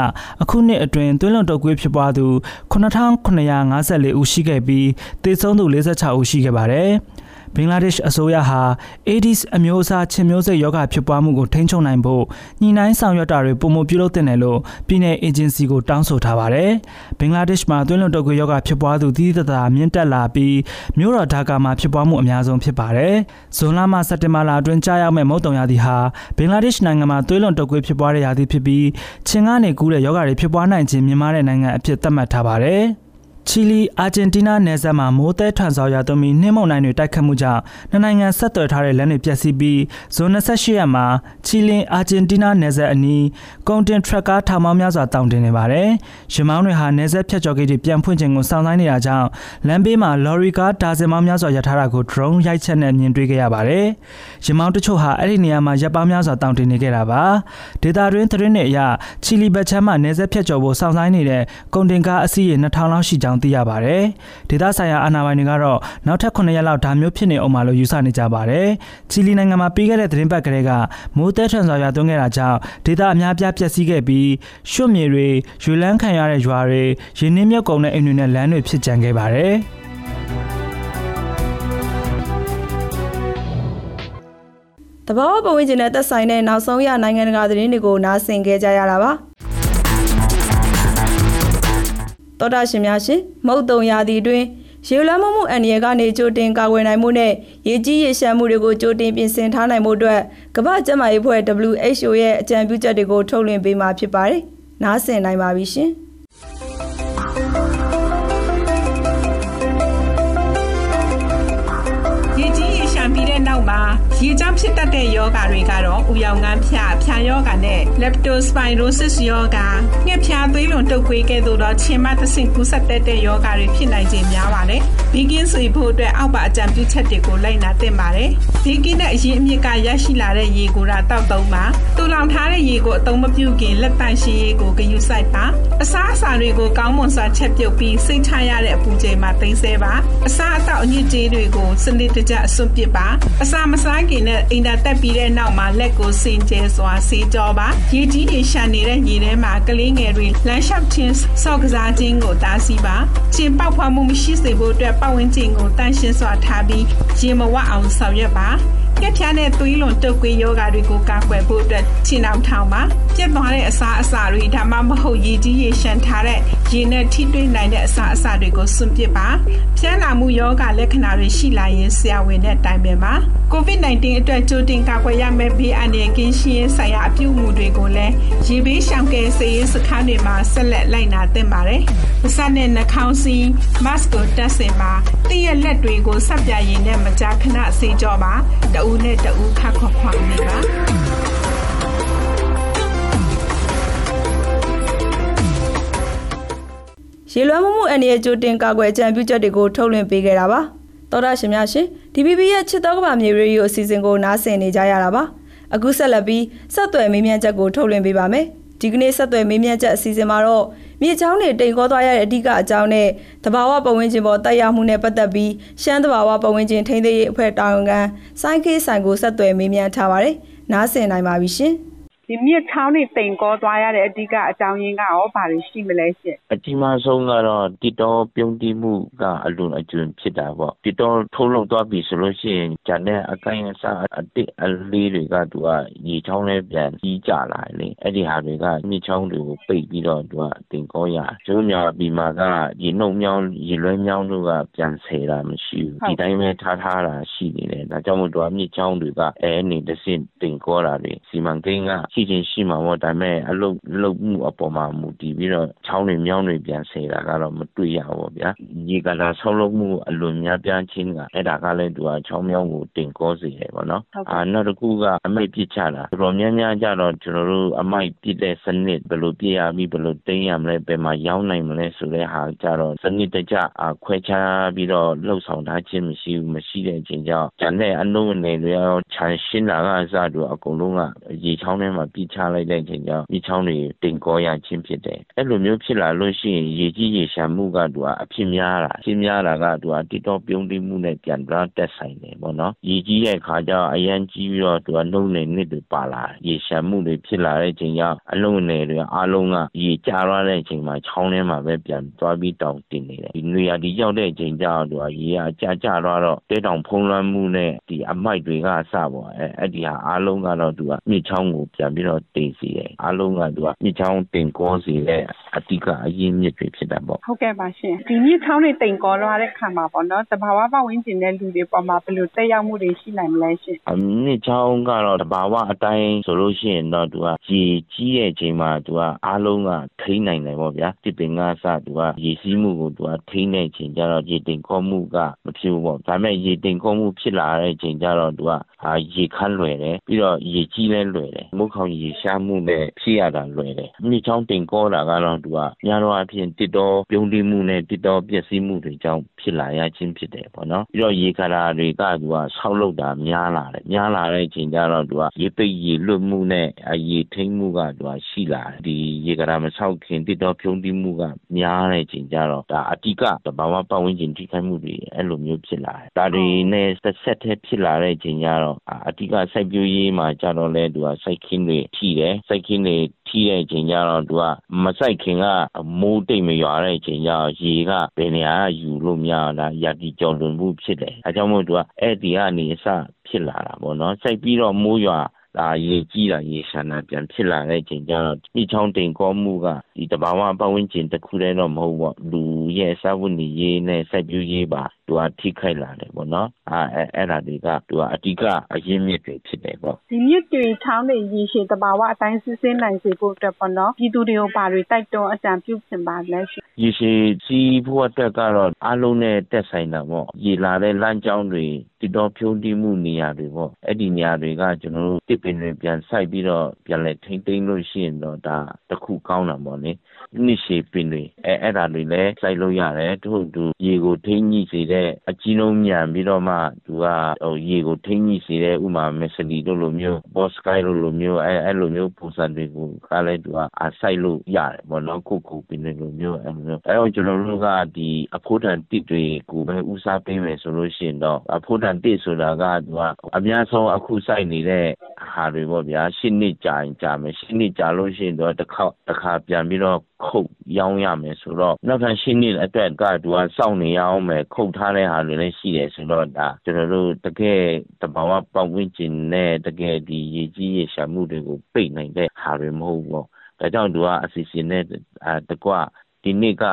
အခုနှစ်အတွင်းသွေးလွန်တုပ်ကွေးဖြစ်ပွားသူ9954ဦးရှိခဲ့ပြီးသေဆုံးသူ46ဦးရှိခဲ့ပါတယ်။ ဘင်္ဂလားဒေ့ရှ်အစိုးရဟာ AIDS အမျိုးအစားချင်းမျိုးစိတ်ရောဂါဖြစ်ပွားမှုကိုထိန်းချုပ်နိုင်ဖို့ညှိနှိုင်းဆောင်ရွက်တာတွေပုံမပြုလုပ်တင်တယ်လို့ပြည်내အေဂျင်စီကိုတောင်းဆိုထားပါတယ်။ဘင်္ဂလားဒေ့ရှ်မှာသွေးလွန်တုပ်ကွေးရောဂါဖြစ်ပွားသူသီးသသာမြင့်တက်လာပြီးမြို့တော်ဒါကာမှာဖြစ်ပွားမှုအများဆုံးဖြစ်ပါတယ်။ဇွန်လမှစက်တင်ဘာလအတွင်းကြာရောက်မဲ့မုတ်တုံရာသီဟာဘင်္ဂလားဒေ့ရှ်နိုင်ငံမှာသွေးလွန်တုပ်ကွေးဖြစ်ပွားတဲ့ရာသီဖြစ်ပြီးချင်းကနေကူးတဲ့ရောဂါတွေဖြစ်ပွားနိုင်ခြင်းမြင့်မားတဲ့နိုင်ငံအဖြစ်သတ်မှတ်ထားပါတယ်။ ချီလီအာဂျင်တီးနားနယ်စပ်မှာမိုးသည်ထွန်ဆောင်ရသွင်းပြီးနှင်းမုန်တိုင်းတွေတိုက်ခတ်မှုကြောင့်နှစ်နိုင်ငံဆက်သွယ်ထားတဲ့လမ်းတွေပျက်စီးပြီးဇွန်28ရက်မှာချီလင်အာဂျင်တီးနားနယ်စပ်အနီးကုန်တင်ထရက်ကားထောင်ပေါင်းများစွာတောင်တင်နေပါတယ်။ရမောင်းတွေဟာနယ်စပ်ဖြတ်ကျော်ဂိတ်တွေပြန်ဖွင့်ခြင်းကိုစောင့်ဆိုင်းနေတာကြောင့်လမ်းဘေးမှာလော်ရီကားတာဇင်ပေါင်းများစွာရထားတာကို drone ရိုက်ချက်နဲ့မြင်တွေ့ခဲ့ရပါတယ်။ရမောင်းတချို့ဟာအဲ့ဒီနေရာမှာရပ်ပေါင်းများစွာတောင်တင်နေခဲ့တာပါ။ဒေတာတွင်းသတင်းတွေအရချီလီဘက်ချမ်းမှာနယ်စပ်ဖြတ်ကျော်ဖို့စောင့်ဆိုင်းနေတဲ့ကုန်တင်ကားအစီးရေ2000လောက်ရှိကြောင်းသိရပါတယ်။ဒေသဆိုင်ရာအာဏာပိုင်တွေကတော့နောက်ထပ်9ရက်လောက်ဒါမျိုးဖြစ်နေအောင်မလို့ယူဆနေကြပါတယ်။ချီလီနိုင်ငံမှာပြီးခဲ့တဲ့သတင်းပတ်ကလေးကမိုးတဲထန်စွာရွာသွန်းခဲ့တာကြောင့်ဒေသအများပြားပျက်စီးခဲ့ပြီးရွှတ်မြေတွေရွေလန်းခံရတဲ့ရွာတွေရင်းနှင်းမြုပ်ကုန်တဲ့အိမ်တွေနဲ့လမ်းတွေဖြစ်ကြံခဲ့ပါတယ်။တဘာဝပဝင်းကျင်နဲ့သက်ဆိုင်တဲ့နောက်ဆုံးရနိုင်ငံတကာသတင်းတွေကိုနားဆင်ကြကြရတာပါ တောတာရှင်များရှင်မုတ်တုံရာသီတွင်ရေလွှမ်းမှုမှုအန္တရာယ်ကနေကြိုတင်ကာကွယ်နိုင်မှုနဲ့ရေကြီးရေရှမ်းမှုတွေကိုကြိုတင်ပြင်ဆင်ထားနိုင်မှုအတွက်ကမ္ဘာ့ကျန်းမာရေးအဖွဲ့ WHO ရဲ့အကြံပြုချက်တွေကိုထုတ်လွှင့်ပေးမှာဖြစ်ပါတယ်။နားဆင်နိုင်ပါပြီရှင်။ ရေကြောင့်ဖြစ်တတ်တဲ့ယောဂါတွေကတော့ဥယောင်ငန်းဖျားဖျားယောဂါနဲ့ leptospirosis ယောဂါငှက်ဖျားသွေးလွန်တုပ်ကွေးကဲ့သို့သောခြင်မသဆင့်ကူးစက်တဲ့ယောဂါတွေဖြစ်နိုင်ခြင်းများပါတယ်။ ဒီကင်းဆွေဖို့အတွက်အောက်ပါအကြံပြုချက်တွေကိုလိုက်နာသင့်ပါတယ်။ဒီကင်းနဲ့အရင်အမြစ်ကရရှိလာတဲ့ရေကိုတော့တောက်သုံးပါ။တူလောင်ထားတဲ့ရေကိုအသုံးမပြုခင်လက်တန့်ရှင်းရေကိုဂရုစိုက်ပါ။အစားအစာတွေကိုကောင်းမွန်စွာချက်ပြုတ်ပြီးစိတ်ချရတဲ့အပူချိန်မှာသိမ်းဆဲပါ။အစားအသောက်အညစ်အကြေးတွေကိုစနစ်တကျအစွန့်ပစ်ပါ။အစာမစားခင်နဲ့အိမ်သာတက်ပြီးတဲ့နောက်မှာလက်ကိုစင်ကြဲစွာဆေးကြောပါရေကြီးတွေရှာနေတဲ့ညီထဲမှာကလေးငယ်တွေလမ်းလျှောက်ခြင်းစော့ကစားခြင်းကိုတားဆီးပါကျင်ပေါက်ဖွားမှုမရှိစေဖို့အတွက်ပတ်ဝန်းကျင်ကိုတန့်ရှင်းစွာထားပြီးရေမဝအောင်ဆောင်ရွက်ပါကက်ဖြားနဲ့သွေးလွန်တုပ်ကွေးယောဂါတွေကိုကာကွယ်ဖို့အတွက်ခြေနှောင်ထောင်ပါပြတ်သွားတဲ့အစာအစာတွေဒါမှမဟုတ်ရည်ကြီးရေရှမ်းထားတဲ့ရေနဲ့ထိတွေ့နိုင်တဲ့အစာအစာတွေကိုစွန့်ပစ်ပါဖြန်းလာမှုယောဂါလက္ခဏာတွေရှိလာရင်ဆရာဝန်နဲ့တိုင်ပင်ပါ COVID-19 အတွက်ကြိုတင်ကာကွယ်ရမယ့်ဘေးအန္တရာယ်ကင်းရှင်းရေးဆိုင်ရာအပြုအမူတွေကိုလည်းရေဘေးရှောင်ကယ်ဆယ်ရေးစခန်းတွေမှာဆက်လက်လိုက်နာသင့်ပါတယ်။ပါးစပ်နဲ့နှာခေါင်းစည်း mask ကိုတပ်ဆင်ပါတည့်ရဲ့လက်တွေကိုဆပ်ပြရည်နဲ့မကြာခဏဆေးကြောပါတဦးနဲ့တဦးခတ်ခွာခွာနေပါ ရေလွှမ်းမှုမှုအန္တရာယ်ကြိုတင်ကာကွယ်အကြံပြုချက်တွေကိုထုတ်လွှင့်ပေးခဲ့တာပါတော်ရရှင်များရှင် DPP ရဲ့ချစ်တော်ကဘာမြေရေဒီယိုအစီအစဉ်ကိုနားဆင်နေကြရတာပါအခုဆက်လက်ပြီးဆက်သွယ်မေးမြန်းချက်ကိုထုတ်လွှင့်ပေးပါမယ်ဒီကနေ့ဆက်သွယ်မေးမြန်းချက်အစီအစဉ်မှာတော့မြေချောင်းတွေတိမ်ခေါ်သွားရတဲ့အဓိကအကြောင်းနဲ့တဘာဝပတ်ဝန်းကျင်ပေါ်တက်ရောက်မှုနဲ့ပတ်သက်ပြီးရှမ်းတဘာဝပတ်ဝန်းကျင်ထိန်းသိမ်းရေးအဖွဲ့တာဝန်ခံစိုင်းခေးဆိုင်ကိုဆက်သွယ်မေးမြန်းထားပါတယ်နားဆင်နိုင်ပါပြီရှင်။ ဒီမြစ်ချောင်းတွေတိမ်ကောသွားရတဲ့အဓိကအကြောင်းရင်းကရောဘာတွေရှိမလဲရှင့်အကြီးမားဆုံးကတော့တစ်တော်ပြုံးတိမှုကအလွန်အကျွံဖြစ်တာပေါ့တစ်တော်ထုံးလုံးသွားပြီဆိုလို့ရှိရင်ဂျန်တဲ့အကိုင်းအစားအတစ်အလေးတွေကသူကရေချောင်းလေးပြန်ကြီးကြလာလေအဲ့ဒီဟာတွေကမြစ်ချောင်းတွေကိုပိတ်ပြီးတော့သူကတင်ကောရကျိုးမြောင်ပြီးမှကရေနှုတ်မြောင်းရေလွှဲမြောင်းတို့ကပြန်ဆယ်တာမရှိဘူးဒီတိုင်းပဲထားထားတာရှိနေတယ်ဒါကြောင့်မို့သူကမြစ်ချောင်းတွေကအဲအနေတစ်စင်တင်ကောတာတွေစီမံကိန်းကရှိချင်းရှိမှာပေါ့ဒါပေမဲ့အလုတ်လုတ်မှုအပေါ်မှာမူတည်ပြီးတော့ချောင်းတွေမြောင်းတွေပြန်ဆယ်တာကတော့မတွေ့ရဘူးဗျာရေကလာဆောက်လုပ်မှုအလွန်များပြားခြင်းကအဲ့ဒါကလည်းသူကချောင်းမြောင်းကိုတင်ကောစေတယ်ပေါ့နော်အာနောက်တစ်ခုကအမိတ်ပြစ်ချတာတော်တော်များများကြတော့ကျွန်တော်တို့အမိုက်ပြစ်တဲ့စနစ်ဘယ်လိုပြရပြီးဘယ်လိုတင်းရမလဲဘယ်မှာရောင်းနိုင်မလဲဆိုတဲ့ဟာကြတော့စနစ်တကျခွဲခြားပြီးတော့လှုပ်ဆောင်ထားခြင်းမရှိဘူးမရှိတဲ့အချိန်ကြောင့်ကျန်တဲ့အလုံးအနေတွေရောခြံရှင်းတာကအစတို့အကုန်လုံးကရေချောင်းထဲမှာပြစ်ချလိုက်တဲ့အချိန်ကြောင့်ဒီချောင်းတွေတင်ကောရခြင်းဖြစ်တယ်အဲ့လိုမျိုးဖြစ်လာလို့ရှိရင်ရေကြီးရေရှာမှုကတူအဖြစ်များတာဖြစ်များတာကတူအတိတော့ပြုံးတိမှုနဲ့ပြန်ပြီးတက်ဆိုင်တယ်ပေါ့နော်ရေကြီးတဲ့ခါကျတော့အရန်ကြီးပြီးတော့တူကနှုံနေနစ်တွေပါလာရေရှာမှုတွေဖြစ်လာတဲ့အချိန်ကြောင့်အလုံးအနေတွေအားလုံးကရေကျရတဲ့အချိန်မှာချောင်းထဲမှာပဲပြန်သွားပြီးတောင်တင်နေတယ်ဒီနေရာဒီရောက်တဲ့အချိန်ကျတော့တူကရေကကြာကျတော့တဲတောင်ဖုံးလွှမ်းမှုနဲ့ဒီအမိုက်တွေကအစပေါ့အဲအဲ့ဒီဟာအားလုံးကတော့တူကမြစ်ချောင်းကိုပြန်ပြီးတော့တင်စီတယ်အားလုံးကတူကမြစ်ချောင်းတင်ကောစီတဲ့အတိကအရင်းမြစ်တွေဖြစ်တာပေါ့ဟုတ်ကဲ့ပါရှင်ဒီမြစ်ချောင်းတွေတိမ်ကောလာတဲ့ခါမှာပေါ့နော်တဘာဝပတ်ဝန်းကျင်တဲ့လူတွေပေါ်မှာဘယ်လိုတက်ရောက်မှုတွေရှိနိုင်မလဲရှင်အမြစ်ချောင်းကတော့တဘာဝအတိုင်းဆိုလို့ရှိရင်တော့သူကရေကြီးတဲ့အချိန်မှာသူကအားလုံးကထိန်းနိုင်တယ်ပေါ့ဗျာတစ်ပင်ကစသူကရေစီးမှုကိုသူကထိန်းတဲ့အချိန်ကျတော့ရေတင်ခေါ်မှုကမဖြစ်ဘူးပေါ့ဒါပေမဲ့ရေတင်ခေါ်မှုဖြစ်လာတဲ့အချိန်ကျတော့သူကအာရေခမ်းလွယ်တယ်ပြီးတော့ရေကြီးလဲလွယ်တယ်မုတ်ခေါင်ရေရှားမှုနဲ့ဖြစ်ရတာလွယ်တယ်မြစ်ချောင်းတင်ကောတာကတော့သူကများတော့အဖြစ်တစ်တော်ပြုံးတိမှုနဲ့တစ်တော်ပျက်စီးမှုတွေကြောင့်ဖြစ်လာရခြင်းဖြစ်တယ်ပေါ့နော်ပြီးတော့ရေခရာတွေကသူကဆောက်လုပ်တာများလာတယ်များလာတဲ့အချိန်ကျတော့သူကရေပိတ်ရေလွတ်မှုနဲ့အရေထိမ့်မှုကသူကရှိလာတယ်ဒီရေခရာမဆောက်ခင်တစ်တော်ပြုံးတိမှုကများတဲ့အချိန်ကျတော့ဒါအတိကတဘာဝပတ်ဝန်းကျင်ထိခိုက်မှုတွေအဲ့လိုမျိုးဖြစ်လာတယ်ဒါတွေနဲ့ဆက်ဆက်ထဲဖြစ်လာတဲ့အချိန်ကျတော့အတိကစိုက်ပျိုးရေးမှာကြတော့လဲသူကစိုက်ခင်းတွေထိတယ်စိုက်ခင်းတွေထိတဲ့အချိန်ကျတော့သူကမစိုက်ခင်ကမိုးတိတ်မရွာတဲ့အချိန်ကျတော့ရေကဘယ်နေရာယူလို့မရတာရာတီကြော်လွန်မှုဖြစ်တယ်အဲကြောင့်မို့သူကအဲ့ဒီကနေအစဖြစ်လာတာပေါ့နော်စိုက်ပြီးတော့မိုးရွာဒါရေကြီးတာရေရှာတာပြန်ဖြစ်လာတဲ့အချိန်ကျတော့ဒီချောင်းတင်ကောမှုကဒီတဘာဝပတ်ဝန်းကျင်တစ်ခုတည်းတော့မဟုတ်ပေါ့လူရဲ့စာဝတ်နေရေးနဲ့စိုက်ပျိုးရေးပါ သူကထိခိုက်လာတယ်ပေါ့နော်အဲအဲ့ဒါတွေကသူကအဓိကအရင်းမြစ်တွေဖြစ်တယ်ပေါ့ဒီမြစ်တွေချောင်းတွေရေရှည်တဘာဝအတိုင်းစစ်စင်းနိုင်စေဖို့အတွက်ပေါ့နော်ပြည်သူတွေကိုပါတွေတိုက်တွန်းအကြံပြုချင်ပါလဲရှင်ရေရှည်စီးဖို့အတွက်ကတော့အားလုံးနဲ့တက်ဆိုင်တာပေါ့ရေလာတဲ့လမ်းကြောင်းတွေတည်တော်ဖြုံးတိမှုနေရာတွေပေါ့အဲ့ဒီနေရာတွေကကျွန်တော်တို့တစ်ပင်တွေပြန်စိုက်ပြီးတော့ပြန်လဲထိမ့်သိမ်းလို့ရှိရင်တော့ဒါတခုကောင်းတာပေါ့လေ နှစ်ရှည်ပင်တွေအဲအဲ့ဒါတွေလည်းစိုက်လို့ရတယ်ထို့တူရေကိုထိမ့်ညှိစေတဲ့အကြီးလုံးမြန်ပြီးတော့မှသူကဟိုရေကိုထိမ့်ညှိစေတဲ့ဥမာမက်စလီတို့လိုမျိုးဘော့စကိုင်းတို့လိုမျိုးအဲအဲ့လိုမျိုးပုံစံတွေကိုကလည်းသူကအစိုက်လို့ရတယ်ပေါ့နော်ခုခုပင်တွေလိုမျိုးအဲလိုမျိုးအဲတော့ကျွန်တော်တို့ကဒီအဖို့တန်တစ်တွေကိုပဲဦးစားပေးမယ်ဆိုလို့ရှိရင်တော့အဖို့တန်တစ်ဆိုတာကသူကအများဆုံးအခုစိုက်နေတဲ့ဟာတွေပေါ့ဗျာရှစ်နှစ်ကြာရင်ကြာမယ်ရှစ်နှစ်ကြာလို့ရှိရင်တော့တစ်ခါတစ်ခါပြန်ပြီးတော့ခုတ်ရောင်းရမယ်ဆိုတော့နောက်ထပ်ရှင်းနှစ်အတွက်ကသူကစောင့်နေရအောင်မယ်ခုတ်ထားတဲ့ဟာတွေလည်းရှိတယ်ဆိုတော့ဒါကျွန်တော်တို့တကယ်တဘာဝပတ်ဝန်းကျင်နဲ့တကယ်ဒီရေကြီးရေရှာမှုတွေကိုပိတ်နိုင်တဲ့ဟာတွေမဟုတ်ဘူးပေါ့ဒါကြောင့်သူကအစီအစဉ်နဲ့တကွဒီနေ့က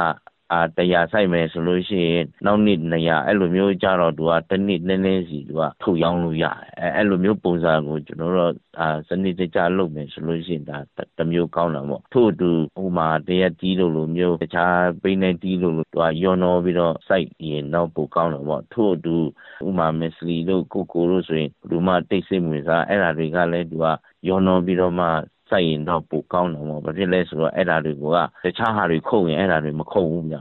အာတရားဆိုင်မယ်ဆိုလို့ရှိရင်နောက်နှစ်200အဲ့လိုမျိုးကြတော့သူကတစ်နှစ်နည်းနည်းစီသူကထုတ်ရောင်းလို့ရတယ်အဲအဲ့လိုမျိုးပုံစံကိုကျွန်တော်တို့အာစနစ်တကျလုပ်မယ်ဆိုလို့ရှိရင်ဒါတမျိုးကောင်းတာပေါ့ထို့အတူဥမာတရက်တီးလို့လိုမျိုးတခြားပိနေတီးလို့သူကယောနောပြီးတော့စိုက်ရင်တော့ပိုကောင်းတယ်ပေါ့ထို့အတူဥမာမက်စလီတို့ကိုကိုတို့ဆိုရင်လူမတိတ်ဆိတ်ဝင်စားအဲ့ဒါတွေကလည်းသူကယောနောပြီးတော့မှ စိုက်ရင်တော့ပိုကောင်းတယ်ပေါ့ဘာဖြစ်လဲဆိုတော့အဲ့ဒါတွေကတခြားဟာတွေခုတ်ရင်အဲ့ဒါတွေမခုတ်ဘူးဗျ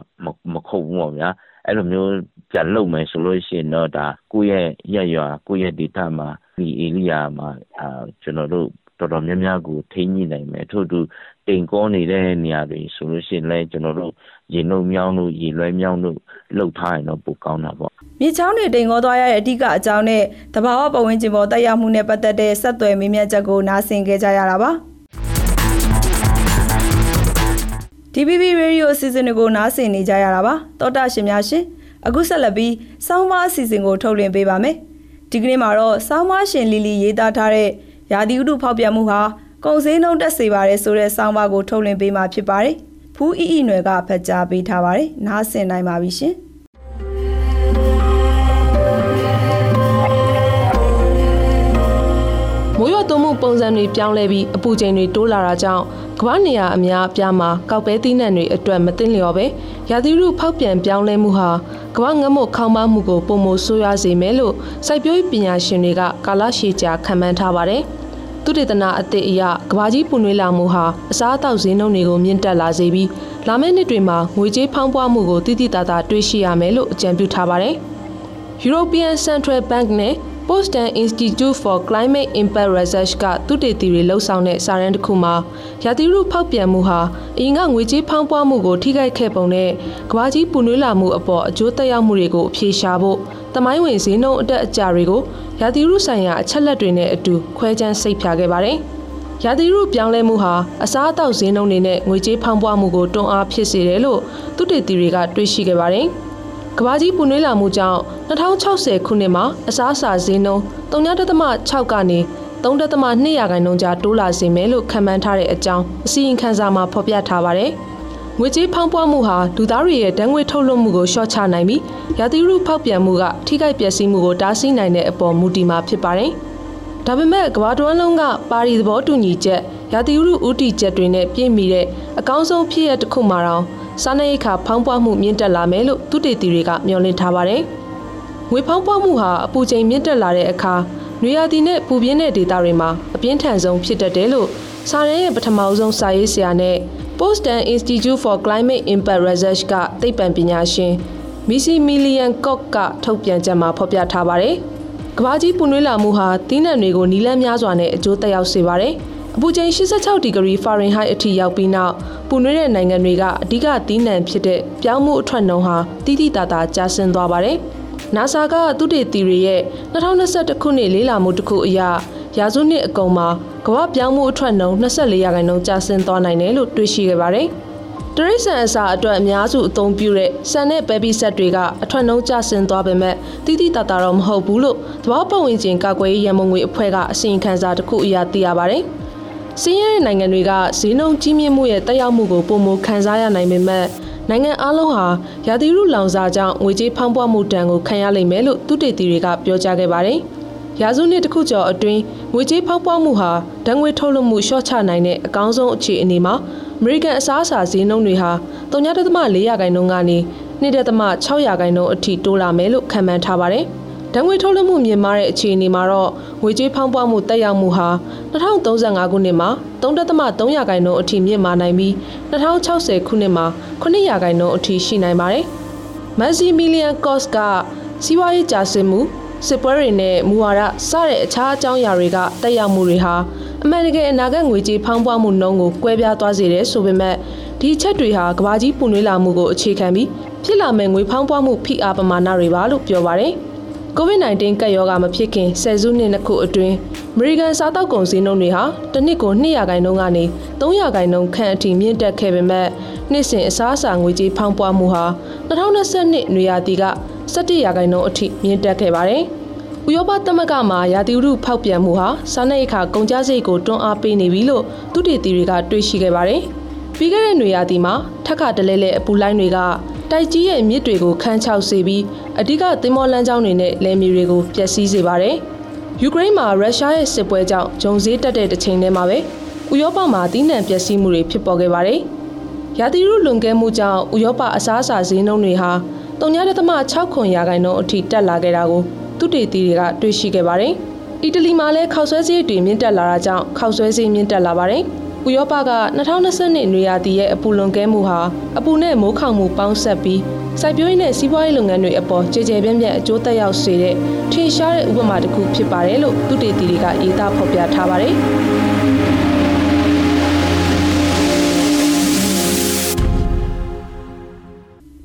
မခုတ်ဘူးပေါ့ဗျာအဲ့လိုမျိုးပြန်လုပ်မယ်ဆိုလို့ရှိရင်တော့ဒါကိုယ့်ရဲ့ရက်ရွာကိုယ့်ရဲ့ဒေသမှာဒီဧရိယာမှာအာကျွန်တော်တို့တော်တော်များများကိုထိန်းညှိနိုင်မယ်ထို့တူတိမ်ကောနေတဲ့နေရာတွေဆိုလို့ရှိရင်လည်းကျွန်တော်တို့ရေနှုတ်မြောင်းတို့ရေလွှဲမြောင်းတို့လှုပ်ထားရင်တော့ပိုကောင်းတာပေါ့မြေချောင်းတွေတိမ်ကောသွားရတဲ့အဓိကအကြောင်းနဲ့တဘာဝပတ်ဝန်းကျင်ပေါ်တက်ရောက်မှုနဲ့ပတ်သက်တဲ့ဆက်သွယ်မေးမြန်းချက်ကိုနားဆင်ကြကြရတာပါ DBB Radio အစီအစဉ်တွေကိုနားဆင်နေကြရတာပါတောတာရှင်များရှင်အခုဆက်လက်ပြီးစောင်းမအစီအစဉ်ကိုထုတ်လွှင့်ပေးပါမယ်ဒီကနေ့မှာတော့စောင်းမရှင်လီလီရေးသားထားတဲ့ရာသီဥတုဖောက်ပြန်မှုဟာကုံစင်းနှုံတက်စေပါတယ်ဆိုတဲ့စောင်းပါကိုထုတ်လွှင့်ပေးမှာဖြစ်ပါတယ်ဖူးအီအီနွယ်ကဖတ်ကြားပေးထားပါတယ်နားဆင်နိုင်ပါပြီရှင်မမိုးရွာသွန်းမှုပုံစံတွေပြောင်းလဲပြီးအပူချိန်တွေတိုးလာတာကြောင့် ကမ္ဘာနေရာအများအပြားမှာကောက်ပဲသီးနှံတွေအတွက်မသိလျော်ပဲရာသီဥတုဖောက်ပြန်ပြောင်းလဲမှုဟာကမ္ဘာငတ်မွတ်ခေါင်းပါမှုကိုပုံမဆိုးရွားစေမယ်လို့စိုက်ပျိုးရေးပညာရှင်တွေကကာလရှည်ကြာခန့်မှန်းထားပါတယ်။သုတေသနအသစ်အရကဘာကြီးပူနွေးလာမှုဟာအစားအသောက်ဈေးနှုန်းတွေကိုမြင့်တက်လာစေပြီးလာမယ့်နှစ်တွေမှာငွေကြေးဖောင်းပွားမှုကိုတိတိတသာတွေ့ရှိရမယ်လို့အကြံပြုထားပါတယ်။ European Central Bank နဲ့ Boston Institute for Climate Impact Research ကသုတေသီတွေလှုပ်ဆောင်တဲ့စာရန်တစ်ခုမှာရာသီဥတုဖောက်ပြန်မှုဟာအရင်ကငွေကြေးဖောင်းပွားမှုကိုထိခိုက်ခဲ့ပုံနဲ့ကမ္ဘာကြီးပူနွေးလာမှုအပေါ်အကျိုးသက်ရောက်မှုတွေကိုအဖြေရှာဖို့တမိုင်းဝင်ဈေးနှုန်းအတက်အကျတွေကိုရာသီဥတုဆိုင်ရာအချက်လက်တွေနဲ့အတူခွဲခြမ်းစိတ်ဖြာခဲ့ပါတယ်။ရာသီဥတုပြောင်းလဲမှုဟာအစားအသောက်ဈေးနှုန်းတွေနဲ့ငွေကြေးဖောင်းပွားမှုကိုတွန်းအားဖြစ်စေတယ်လို့သုတေသီတွေကတွေးရှိခဲ့ပါတယ်။ ကဘာကြီးပူနွေးလာမှုကြောင့်2060ခုနှစ်မှာအစားအစာဈေးနှုန်း3.6ကနေ3.2ရာခိုင်နှုန်းကြားတိုးလာစေမယ်လို့ခန့်မှန်းထားတဲ့အကြောင်းအစီရင်ခံစာမှာဖော်ပြထားပါတယ်။ငွေကြေးဖောင်းပွားမှုဟာလူသားတွေရဲ့ဓာတ်ငွေထုတ်လွှတ်မှုကိုလျှော့ချနိုင်ပြီးရာသီဥတုဖောက်ပြန်မှုကထိခိုက်ပျက်စီးမှုကိုတားဆီးနိုင်တဲ့အပေါ်မူတည်မှာဖြစ်ပါတယ်။ဒါပေမဲ့ကမ္ဘာတွန်းလုံးကပါရီသဘောတူညီချက်ရာသီဥတုဥတီချက်တွေနဲ့ပြည့်မီတဲ့အကောင်းဆုံးဖြစ်ရတစ်ခုမှာတော့ စားနပ်ရိက္ခာဖောင်းပွားမှုမြင့်တက်လာမယ်လို့သူတေသီတွေကမျှော်လင့်ထားပါတယ်။ငွေဖောင်းပွားမှုဟာအပူချိန်မြင့်တက်လာတဲ့အခါနွေရာသီနဲ့ပူပြင်းတဲ့ဒေသတွေမှာအပြင်းထန်ဆုံးဖြစ်တတ်တယ်လို့စာရန်ရဲ့ပထမဆုံးစာရေးဆရာနဲ့ Boston Institute for Climate Impact Research ကသိပ္ပံပညာရှင်မီစီမီလီယန်ကော့ကထုတ်ပြန်ချက်မှာဖော်ပြထားပါတယ်။ကမ္ဘာကြီးပူနွေးလာမှုဟာသီးနှံတွေကိုနီလန်းများစွာနဲ့အကျိုးသက်ရောက်စေပါတယ်။ အပူချိန်86ဒီဂရီဖာရင်ဟိုက်အထိရောက်ပြီးနောက်ပူနွေးတဲ့နိုင်ငံတွေကအဓိကသီးနှံဖြစ်တဲ့ပြောင်းမှုအထွက်နှုန်းဟာတိတိတသာကျဆင်းသွားပါတယ်။ NASA ကသူတေသီတွေရဲ့2021ခုနှစ်လေးလာမှုတစ်ခုအရရာစုနှစ်အကုန်မှာကမ္ဘာပြောင်းမှုအထွက်နှုန်း24ရာခိုင်နှုန်းကျဆင်းသွားနိုင်တယ်လို့တွေ့ရှိခဲ့ပါတယ်။တရိษံအစာအတွက်အများစုအသုံးပြုတဲ့ဆန်နဲ့ပဲဘီဆက်တွေကအထွက်နှုန်းကျဆင်းသွားပေမဲ့တိတိတသာတော့မဟုတ်ဘူးလို့သဘောပတ်ဝန်းကျင်ကာကွယ်ရေးရန်ပုံငွေအဖွဲ့ကအစီရင်ခံစာတစ်ခုအရသိရပါတယ်။ စင်းရဲတဲ့နိုင်ငံတွေကဈေးနှုန်းကြီးမြင့်မှုရဲ့တက်ရောက်မှုကိုပုံမခံစားရနိုင်ပေမဲ့နိုင်ငံအလုံးဟာရာသီဥတုလောင်စာကြောင့်ငွေကြေးဖောင်းပွားမှုတန်ကိုခံရလိမ့်မယ်လို့သူတေသီတွေကပြောကြားခဲ့ပါတယ်။ရာစုနှစ်တစ်ခုကျော်အတွင်းငွေကြေးဖောင်းပွားမှုဟာဓာတ်ငွေထုတ်လွှတ်မှုလျှော့ချနိုင်တဲ့အကောင်းဆုံးအခြေအနေမှာအမေရိကန်အစားအစာဈေးနှုန်းတွေဟာ3.4ရာခိုင်နှုန်းကနေ2.6ရာခိုင်နှုန်းအထိတိုးလာမယ်လို့ခန့်မှန်းထားပါတယ်။ဓာတ်ငွေထုတ်လွှတ်မှုမြင့်မားတဲ့အခြေအနေမှာတော့ ငွေကြေးဖောင်းပွားမှုတက်ရောက်မှုဟာ2035ခုနှစ်မှာ3.3ရာခိုင်နှုန်းအထိမြင့်မားနိုင်ပြီး2060ခုနှစ်မှာ9ရာခိုင်နှုန်းအထိရှိနိုင်ပါတယ်။မက်ဆီမီလီယန်ကော့စ်ကစီးပွားရေးကြာဆင်းမှုစစ်ပွဲတွေနဲ့မူဝါဒစတဲ့အခြားအကြောင်းအရာတွေကတက်ရောက်မှုတွေဟာအမှန်တကယ်အနာဂတ်ငွေကြေးဖောင်းပွားမှုနှုန်းကိုကွဲပြားသွားစေတယ်ဆိုပေမဲ့ဒီချက်တွေဟာကဘာကြီးပူနွေးလာမှုကိုအခြေခံပြီးဖြစ်လာမဲ့ငွေဖောင်းပွားမှုဖိအားပမာဏတွေပါလို့ပြောပါတယ်။ COVID-19 ကပ်ရောဂါမဖြစ်ခင်ဆယ်စုနှစ်နှစ်ခုအတွင်းအမေရိကန်စားတောက်ကုန်စည်းနှုန်းတွေဟာတစ်နှစ်ကို200ခိုင်နှုန်းကနေ300ခိုင်နှုန်းခန့်အထိမြင့်တက်ခဲ့ပေမဲ့နှစ်စဉ်အစားအစာငွေကြေးဖောင်းပွားမှုဟာ2022နွေရာသီက17ရာခိုင်နှုန်းအထိမြင့်တက်ခဲ့ပါတယ်။ဥရောပသမဂ္ဂမှာရာသီဥတုဖောက်ပြန်မှုဟာစားနပ်ရိက္ခာကုန်ကျစရိတ်ကိုတွန်းအားပေးနေပြီလို့သူတေသီတွေကတွေ့ရှိခဲ့ပါတယ်။ပြီးခဲ့တဲ့နွေရာသီမှာထက်ခါတလဲလဲအပူလိုင်းတွေက တိုက်ကြီးရဲ့မြစ်တွေကိုခန်းချောက်စေပြီးအဓိကသင်္ဘောလမ်းကြောင်းတွေနဲ့လယ်မြေတွေကိုပျက်စီးစေပါတယ်။ယူကရိန်းမှာရုရှားရဲ့စစ်ပွဲကြောင့်ဂျုံဈေးတက်တဲ့တစ်ချိန်တည်းမှာပဲဥရောပမှာတီးနှံပျက်စီးမှုတွေဖြစ်ပေါ်ခဲ့ပါတယ်။ရာသီဥတုလွန်ကဲမှုကြောင့်ဥရောပအစားအစာဈေးနှုန်းတွေဟာ3.6ခွန်ရာခိုင်နှုန်းအထိတက်လာခဲ့တာကိုသူတေသီတွေကတွေ့ရှိခဲ့ပါတယ်။အီတလီမှာလည်းခောက်ဆွဲဈေးတွေမြင့်တက်လာတာကြောင့်ခောက်ဆွဲဈေးမြင့်တက်လာပါတယ်။ ဥရောပက2020နွေရာသီရဲ့အပူလွန်ကဲမှုဟာအပူနဲ့မိုးခေါင်မှုပေါင်းဆက်ပြီးစိုက်ပျိုးရေးနဲ့စီးပွားရေးလုပ်ငန်းတွေအပေါ်ကြေကြေပြန့်ပြန့်အကျိုးသက်ရောက်စေတဲ့ထင်ရှားတဲ့ဥပမာတစ်ခုဖြစ်ပါတယ်လို့သူတေတီတွေကရေးသားဖော်ပြထားပါတယ်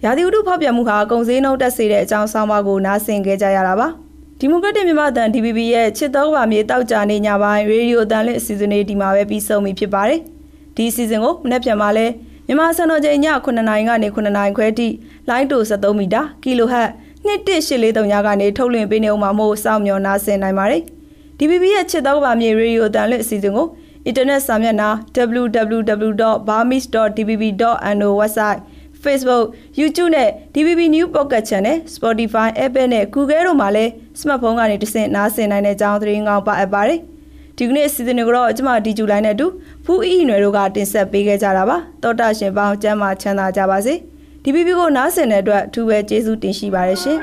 ရာသီဥတုဖောက်ပြန်မှုဟာကုန်စည်နှုန်းတက်စေတဲ့အကြောင်းဆောင်းပါးကိုနားဆင်ခဲ့ကြရတာပါ။ ဒီမိုကရက်တစ်မြန်မာတန် DVB ရဲ့ချစ်တော်ပါမြေတောက်ကြနေညပိုင်းရေဒီယိုအတန်လစ်အစီအစဉ်လေးဒီမှာပဲပြီးဆုံးပြီဖြစ်ပါတယ်။ဒီအစီအစဉ်ကိုမနေ့ပြန်မှာလဲမြန်မာစံတော်ချိန်ည9:00နာရီကနေ9:00နာရီခွဲထိလိုင်းတို73မီတာကီလိုဟတ်2183ညကနေထုတ်လွှင့်ပေးနေဦးမှာမို့စောင့်မျှော်နားဆင်နိုင်ပါတယ်။ DVB ရဲ့ချစ်တော်ပါမြေရေဒီယိုအတန်လစ်အစီအစဉ်ကိုအင်တာနက်စာမျက်နှာ www.burmese.dvb.no website Facebook, YouTube နဲ့ DVB New Pocket Channel, Spotify, Apple နဲ့ Google တို့မှာလည်း smartphone ကနေတဆင့်နားဆင်နိုင်တဲ့အကြောင်းသတင်းကောင်းပါအပ်ပါတယ်။ဒီကနေ့စီစဉ်တွေကိုတော့ကျွန်မဒီဂျူလိုင်းနဲ့အတူဖူးအီအီနွယ်တို့ကတင်ဆက်ပေးခဲ့ကြတာပါတောတာရှင်ပေါင်းကျမ်းမာချမ်းသာကြပါစေဒီဗီဒီယိုကိုနားဆင်တဲ့အတွက်အထူးပဲကျေးဇူးတင်ရှိပါတယ်ရှင်